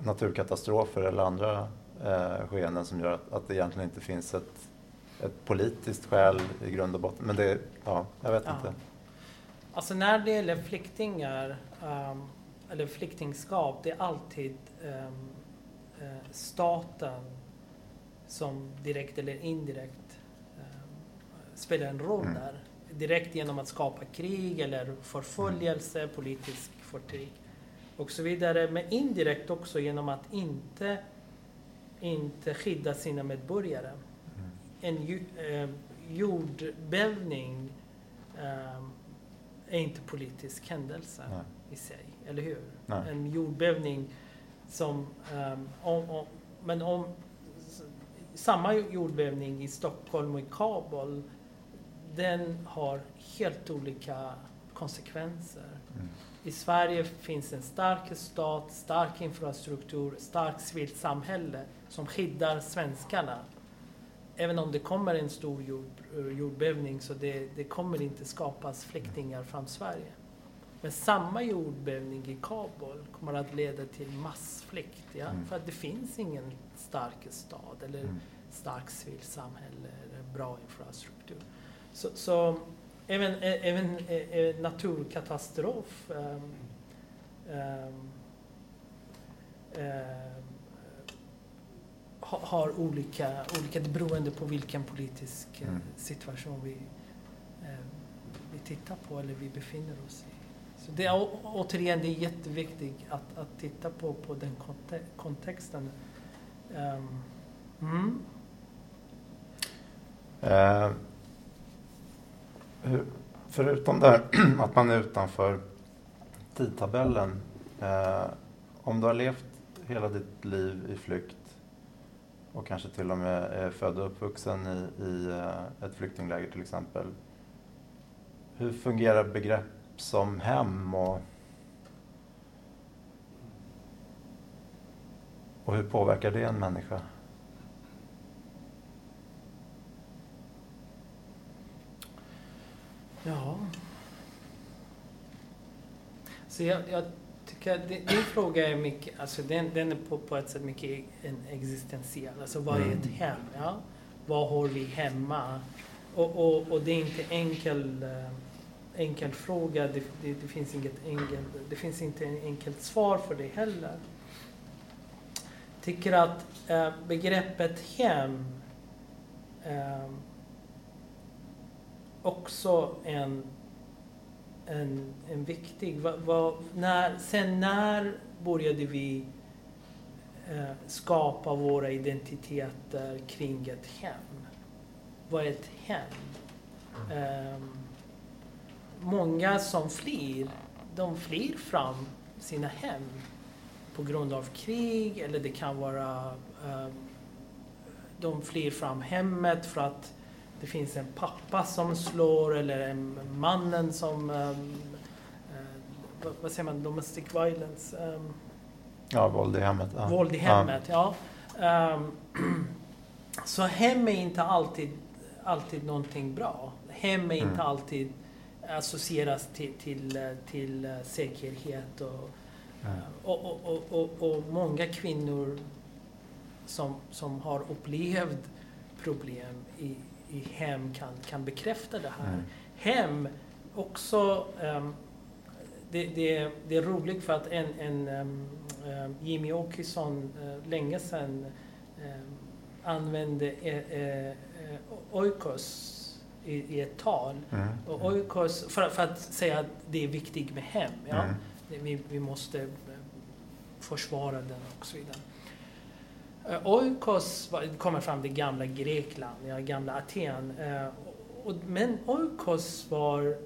naturkatastrofer eller andra eh, skeenden som gör att, att det egentligen inte finns ett, ett politiskt skäl i grund och botten. Men det, ja, jag vet Ja. inte. Alltså när det gäller flyktingar, ehm, eller flyktingskap, det är alltid eh, staten som direkt eller indirekt ehm, spelar en roll Mm. där. Direkt genom att skapa krig eller förföljelse, politisk förtryck och så vidare. Men indirekt också genom att inte, inte skydda sina medborgare. Mm. En ju, eh, jordbävning ehm, är inte politisk händelse Nej. i sig, eller hur? Nej. En jordbävning som... ehm, om, om, men om samma jordbävning i Stockholm och i Kabul, den har helt olika konsekvenser. Mm. I Sverige finns en stark stat, stark infrastruktur, starkt civilt samhälle som skyddar svenskarna. Även om det kommer en stor jord, jordbävning så det, det kommer inte skapas flyktingar från Sverige. Men samma jordbävning i Kabul kommer att leda till massflykt. Ja? Mm. För att det finns ingen stark stad eller Mm. starkt civilt samhälle eller bra infrastruktur. Så, så även, även ä- naturkatastrof ehm, ha- har olika, olika beroende på vilken politisk eh, Mm. situation vi, eh, vi tittar på eller vi befinner oss i. Så det är återigen, det är jätteviktigt att, att titta på, på den konte- kontexten. Ehm, mm. Eh, hur, förutom det här att man är utanför tidtabellen. Eh, om du har levt hela ditt liv i flykt och kanske till och med är född och uppvuxen i, i eh, ett flyktingläger till exempel. Hur fungerar begrepp som hem och, och hur påverkar det en människa? Ja. Så jag, jag tycker att din, din fråga är mycket, alltså den, den är på, på ett sätt mycket en existentiell. Alltså vad är Mm. ett hem? Ja? Vad har vi hemma? Och, och, och det är inte enkel, eh, enkel fråga. Det, det, det, finns inget enkel, det finns inte en enkelt svar för det heller. Tycker att eh, begreppet hem eh, också en, en, en viktig... Va, va, när, sen när började vi eh, skapa våra identiteter kring ett hem? Vad är ett hem? Eh, många som flyr, de flyr från sina hem på grund av krig eller det kan vara eh, de flyr från hemmet för att det finns en pappa som slår eller en mannen som... ehm, eh, vad, säger man? Domestic violence? ehm, Ja, våld i hemmet. Ja. Våld i hemmet, ja. Ehm, så hem är inte alltid, alltid någonting bra. Hem är inte Mm. alltid associeras till, till, till eh, säkerhet och, Ja. och, och, och, och, och många kvinnor som, som har upplevt problem i, i hem kan, kan bekräfta det här. Mm. Hem också, ehm, det, det, det är roligt för att en, en ehm, Jimmy Åkesson uh, länge sedan ehm, använde eh, oikos i, i ett tal. Mm. Och oikos, för, för att säga att det är viktigt med hem. Ja? Mm. Vi, vi måste försvara den och så vidare. Eh, Oikos kommer från det gamla Grekland, ja, gamla Aten. Eh, men oikos var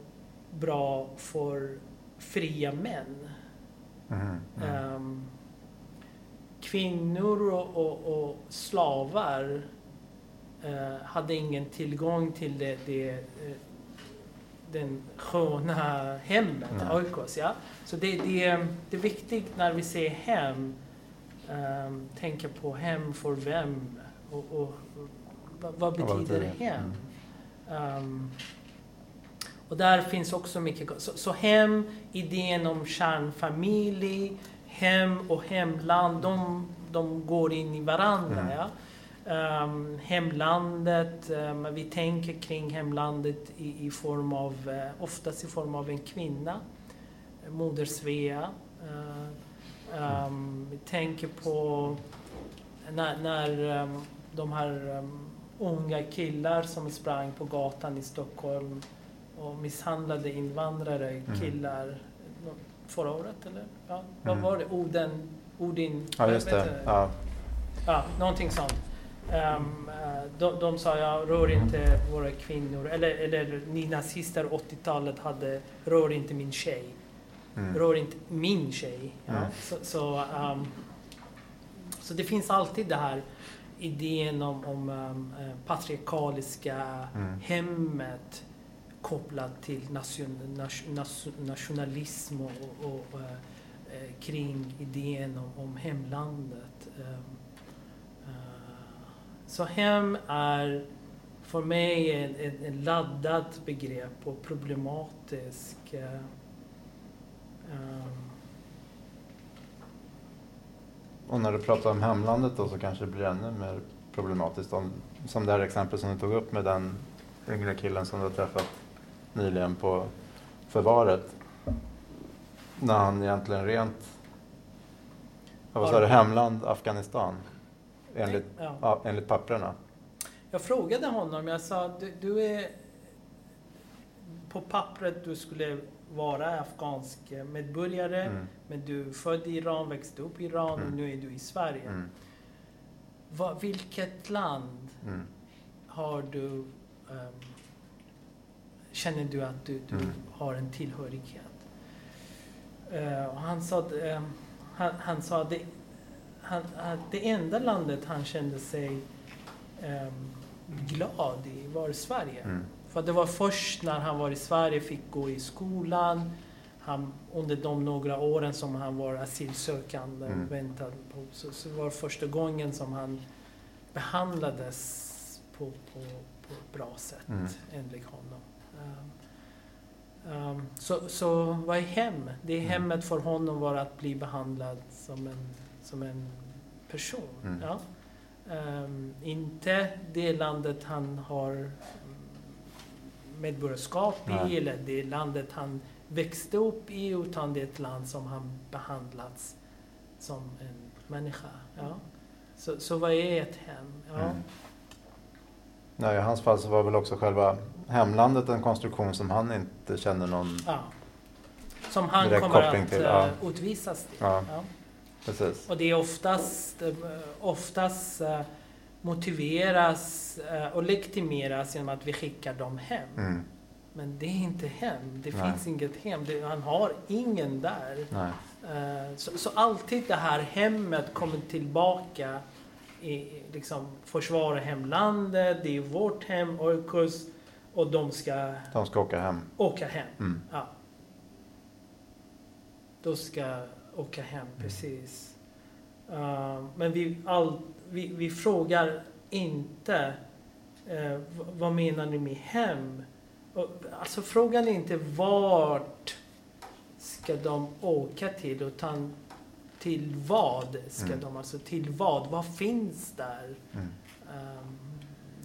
bra för fria män. Mm. Mm. Kvinnor och, och, och slavar eh, hade ingen tillgång till det, det, den sköna hemmet, Nej. oikos. Ja? Så det, det, det är viktigt när vi säger hem, um, tänka på hem för vem och, och, och vad, betyder betyder det? hem? Ehm, och där finns också mycket. Så, så hem, idén om kärnfamilj, hem och hemland, de, de går in i varandra. Mm. Ja? Um, hemlandet, um, vi tänker kring hemlandet i, i form av, uh, oftast i form av en kvinna, Moder Svea. Uh, um, tänker på när, när um, de här um, unga killar som sprang på gatan i Stockholm och misshandlade invandrare, Mm. killar, förra året eller? Ja, vad Mm. var det? Oden, Odin? Ja, just det. Ja. Ja, någonting sånt. Um, de, de sa, ja, rör inte våra kvinnor. Eller, eller ni nazister 80-talet hade, rör inte min tjej. Mm. Rör inte min tjej. Ja. Mm. Så, så, um, så det finns alltid det här idén om, om um, eh, patriarkaliska Mm. hemmet kopplat till nation, nation, nation, nationalism och, och, eh, kring idén om, om hemlandet. Um, eh, så hem är för mig ett, ett, ett laddat begrepp och problematisk. Eh, um, Och när du pratar om hemlandet då så kanske det blir ännu mer problematiskt. Om, som det här exempel som du tog upp med den yngre killen som du har träffat nyligen på förvaret. När han egentligen rent, vad sa du, hemland Afghanistan. Enligt, ja. ja, enligt papperna. Jag frågade honom, jag sa du, du är på pappret du skulle vara afghansk medborgare Mm. men du är född i Iran, växte upp i Iran och Mm. nu är du i Sverige. Mm. Vad- vilket land Mm. har du ehm, känner du att du, du Mm. har en tillhörighet? Och han sa, ehm, han, han sa det, han, att det enda landet han kände sig ehm, glad i var Sverige. Mm. För det var först när han var i Sverige, fick gå i skolan, han, under de några åren som han var asylsökande Mm. väntade på, så, så var första gången som han behandlades på, på, på ett bra sätt, Mm. enligt honom. Um, um, så, så vad är hem? Det är Mm. hemmet för honom var att bli behandlad som en, som en person. Mm. Ja? Ehm, inte det landet han har mm, medborgarskap i Nej. eller det landet han växte upp i utan det är ett land som han behandlats som en människa. Ja? Så, så vad är ett hem? Ja. Mm. Nej, I hans fall så var väl också själva hemlandet en konstruktion som han inte känner någon... Ja. Som han Direkt kommer koppling att till, eh, ja. utvisas till. Ja. Ja. Precis. Och det är oftast, eh, oftast eh, motiveras eh, och legitimeras genom att vi skickar dem hem. Mm. Men det är inte hem. Det Nej. finns inget hem. Det, han har ingen där. Eh, så, så alltid det här hemmet kommer tillbaka i liksom försvara hemlandet. Det är vårt hem, Orkus. Och de ska De ska åka hem. åka hem. Mm. Ja. De ska åka hem, precis. Uh, men vi, all, vi, vi frågar inte eh, v- vad menar ni med hem? Och, alltså frågan är inte vart ska de åka till utan till vad ska Mm. de, alltså till vad? Vad finns där Mm. ehm,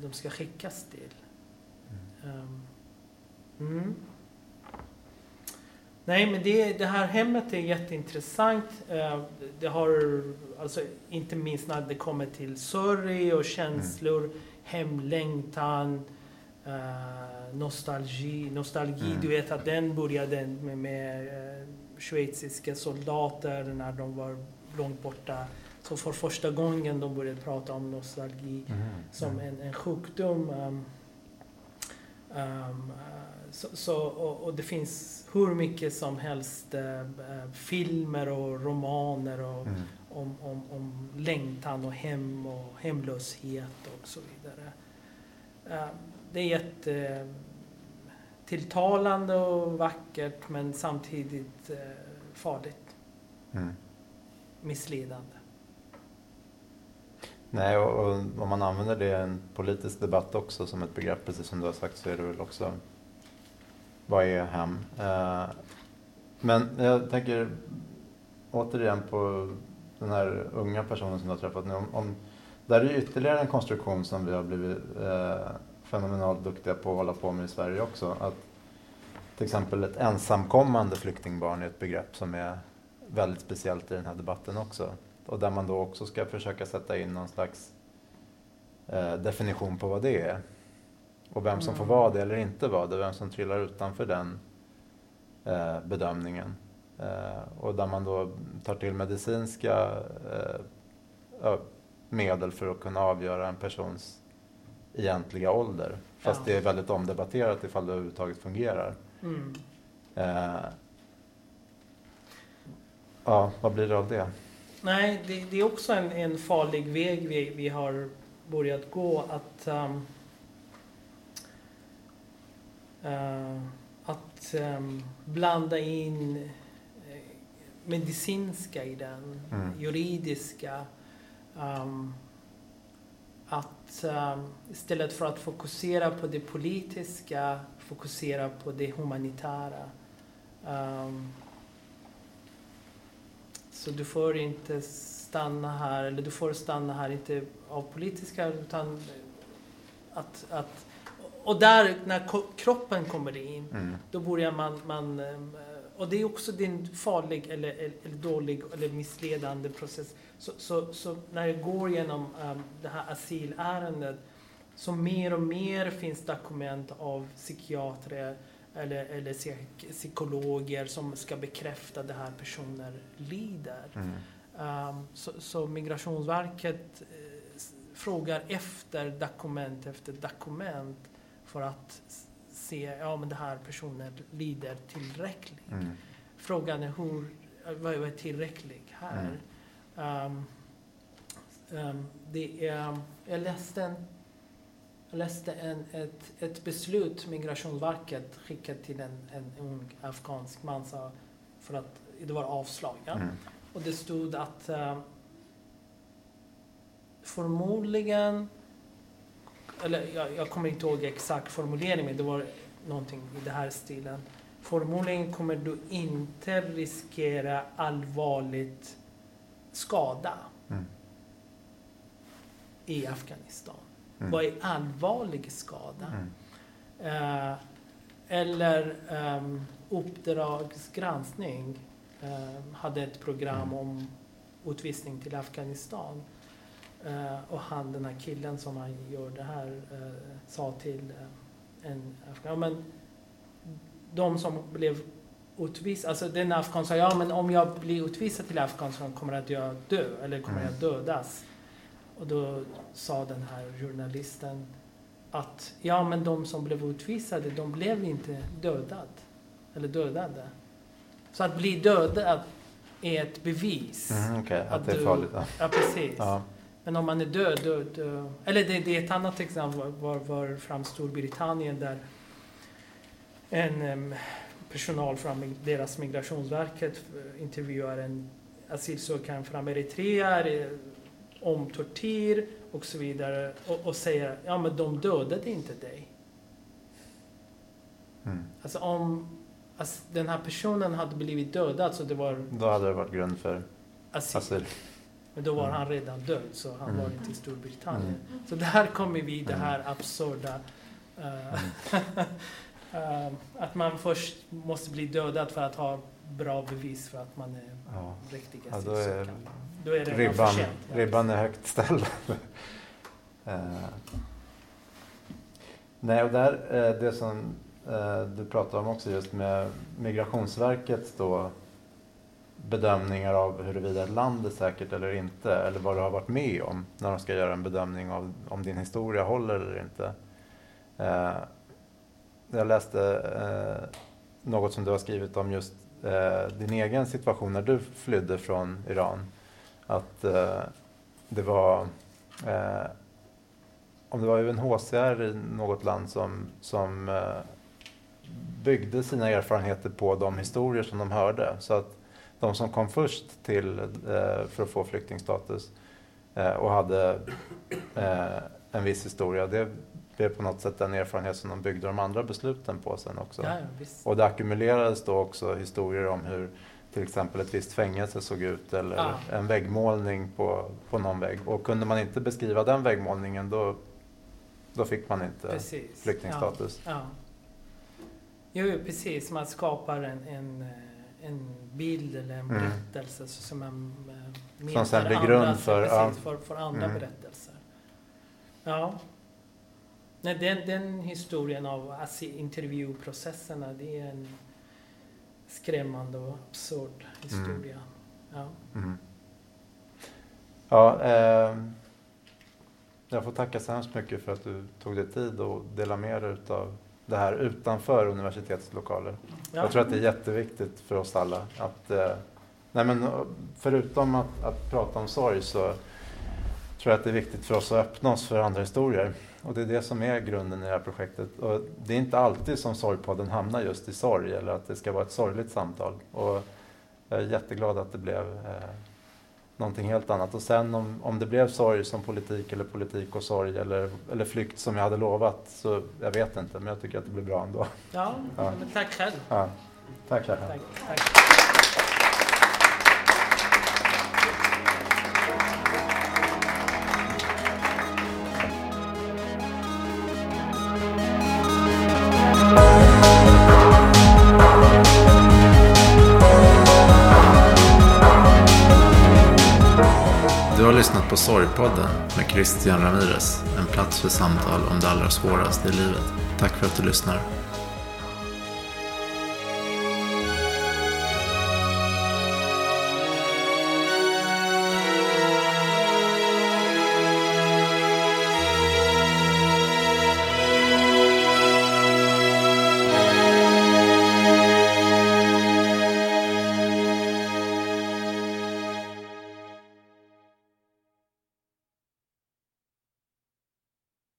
de ska skickas till? Ehm, mm. Nej, men det, det här hemmet är jätteintressant. Eh, Det har, alltså inte minst när det kommer till sorg och känslor, hemlängtan, eh, nostalgi. Nostalgi, Mm. du vet att den började med, med eh, schweiziska soldater när de var långt borta. Så för första gången de började prata om nostalgi Mm. som en, en sjukdom. Um, um, så, så, och, och det finns hur mycket som helst uh, uh, filmer och romaner och, Mm. om, om, om längtan och hem och hemlöshet och så vidare. Uh, det är jätte tilltalande och vackert men samtidigt uh, farligt, Mm. missledande. Nej, och, och om man använder det i en politisk debatt också som ett begrepp, precis som du har sagt, så är det väl också vad är hem? Eh, men jag tänker återigen på den här unga personen som du har träffat nu. Om, om, där är ju ytterligare en konstruktion som vi har blivit eh, fenomenalt duktiga på att hålla på med i Sverige också. Att till exempel ett ensamkommande flyktingbarn är ett begrepp som är väldigt speciellt i den här debatten också. Och där man då också ska försöka sätta in någon slags eh, definition på vad det är. Och vem som får Mm. vara det eller inte vara det, vem som trillar utanför den eh, bedömningen. Eh, och där man då tar till medicinska eh, medel för att kunna avgöra en persons egentliga ålder. Fast Ja. det är väldigt omdebatterat ifall det överhuvudtaget fungerar. Mm. Eh, ja, vad blir det av det? Nej, det, det är också en, en farlig väg vi, vi har börjat gå. Att, um, att um, blanda in eh, medicinska i den, Mm. juridiska. Um, att um, istället för att fokusera på det politiska, fokusera på det humanitära. Um, så du får inte stanna här, eller du får stanna här inte av politiska utan att, att och där när kroppen kommer in Mm. då börjar man, man ehm, och det är också en farlig eller, eller, dålig eller missledande process. Så, så, så när jag går igenom um, det här asylärendet så mer och mer finns dokument av psykiatrer eller, eller psyk- psykologer som ska bekräfta att det här personer lider. Mm. Um, så, så Migrationsverket s- frågar efter dokument efter dokument för att se ja men det här personen lider tillräckligt. Mm. Frågan är hur, vad är tillräckligt här? Um, um, det är, jag läste, en, jag läste en, ett, ett beslut Migrationsverket skickade till en, en ung afghansk man sa, för att det var avslag. Ja? Mm. Och det stod att eh, förmodligen, eller jag, jag kommer inte ihåg exakt formulering, men det var någonting i den här stilen. Förmodligen kommer du inte riskera allvarligt skada Mm. i Afghanistan. Mm. Vad är allvarlig skada? Mm. Eh, eller um, Uppdragsgranskning eh, hade ett program Mm. om utvisning till Afghanistan. Eh, och han, den här killen som han gör det här, eh, sa till eh, en afghan, ja, men de som blev utvisade, alltså den afghan sa ja men om jag blir utvisad till Afghanistan kommer jag dö, eller kommer Mm. jag dödas? Och då sa den här journalisten att ja men de som blev utvisade de blev inte dödade. Eller dödade. Så att bli dödad är ett bevis. Mm, Okej, att Att det är du- farligt. Ja. Ja precis. Ja. Men om man är död, död, död. Eller det, det är ett annat exempel var, var, fram Storbritannien där en em, personal från deras migrationsverket eh, intervjuar en asylsökande från Eritrea eh, om tortyr och så vidare och, och säger ja men de dödade inte dig. Mm. Alltså om alltså, den här personen hade blivit dödad så det var Då hade det varit grund för asyl. asyl. Men då var Mm. han redan död så han Mm. var inte i Storbritannien. Mm. Så där kommer vi det Mm. här absurda Mm. eh, att man först måste bli dödad för att ha bra bevis för att man är Ja. riktig Ja, då är. Då är ribban, för sent. Ja. ribban är högt ställd. Eh, Nej, och där, det som du pratar om också just med Migrationsverkets då bedömningar av huruvida ett land är säkert eller inte, eller vad du har varit med om när de ska göra en bedömning av om din historia håller eller inte. Eh, Jag läste eh, något som du har skrivit om just eh, din egen situation när du flydde från Iran. Att eh, det var eh, om det var UNHCR i något land som, som eh, byggde sina erfarenheter på de historier som de hörde. Så att de som kom först till eh, för att få flyktingstatus eh, och hade eh, en viss historia, det blev på något sätt den erfarenhet som de byggde de andra besluten på sen också. Ja. Och det ackumulerades då också historier om hur till exempel ett visst fängelse såg ut eller Ja. en väggmålning på, på någon vägg. Och kunde man inte beskriva den väggmålningen då, då fick man inte Precis. flyktingstatus. Ja. ja. Jo, precis. Man skapar en, en, en bild eller en Mm. berättelse som man eh, Som sen blir grund för- ja. för, för andra Mm. berättelser. Ja. Nej, den, den historien av alltså, intervjuprocesserna, det är en skrämmande och absurd historia. Ja. Mm. Ja, eh, jag får tacka så hemskt mycket för att du tog dig tid och delade med dig av det här utanför universitetets lokaler. Ja. Jag tror att det är jätteviktigt för oss alla att, eh, nej men eh, förutom att, att prata om sorg så tror jag att det är viktigt för oss att öppna oss för andra historier. Och det är det som är grunden i det här projektet. Och det är inte alltid som Sorgpodden hamnar just i sorg eller att det ska vara ett sorgligt samtal. Och jag är jätteglad att det blev eh, någonting helt annat. Och sen om, om det blev sorg som politik eller politik och sorg eller, eller flykt som jag hade lovat så jag vet inte men jag tycker att det blir bra ändå. Ja, Ja. Tack själv. Ja. Tack. Tack, tack. Podden med Christian Ramirez. En plats för samtal om det allra svåraste i livet. Tack för att du lyssnar.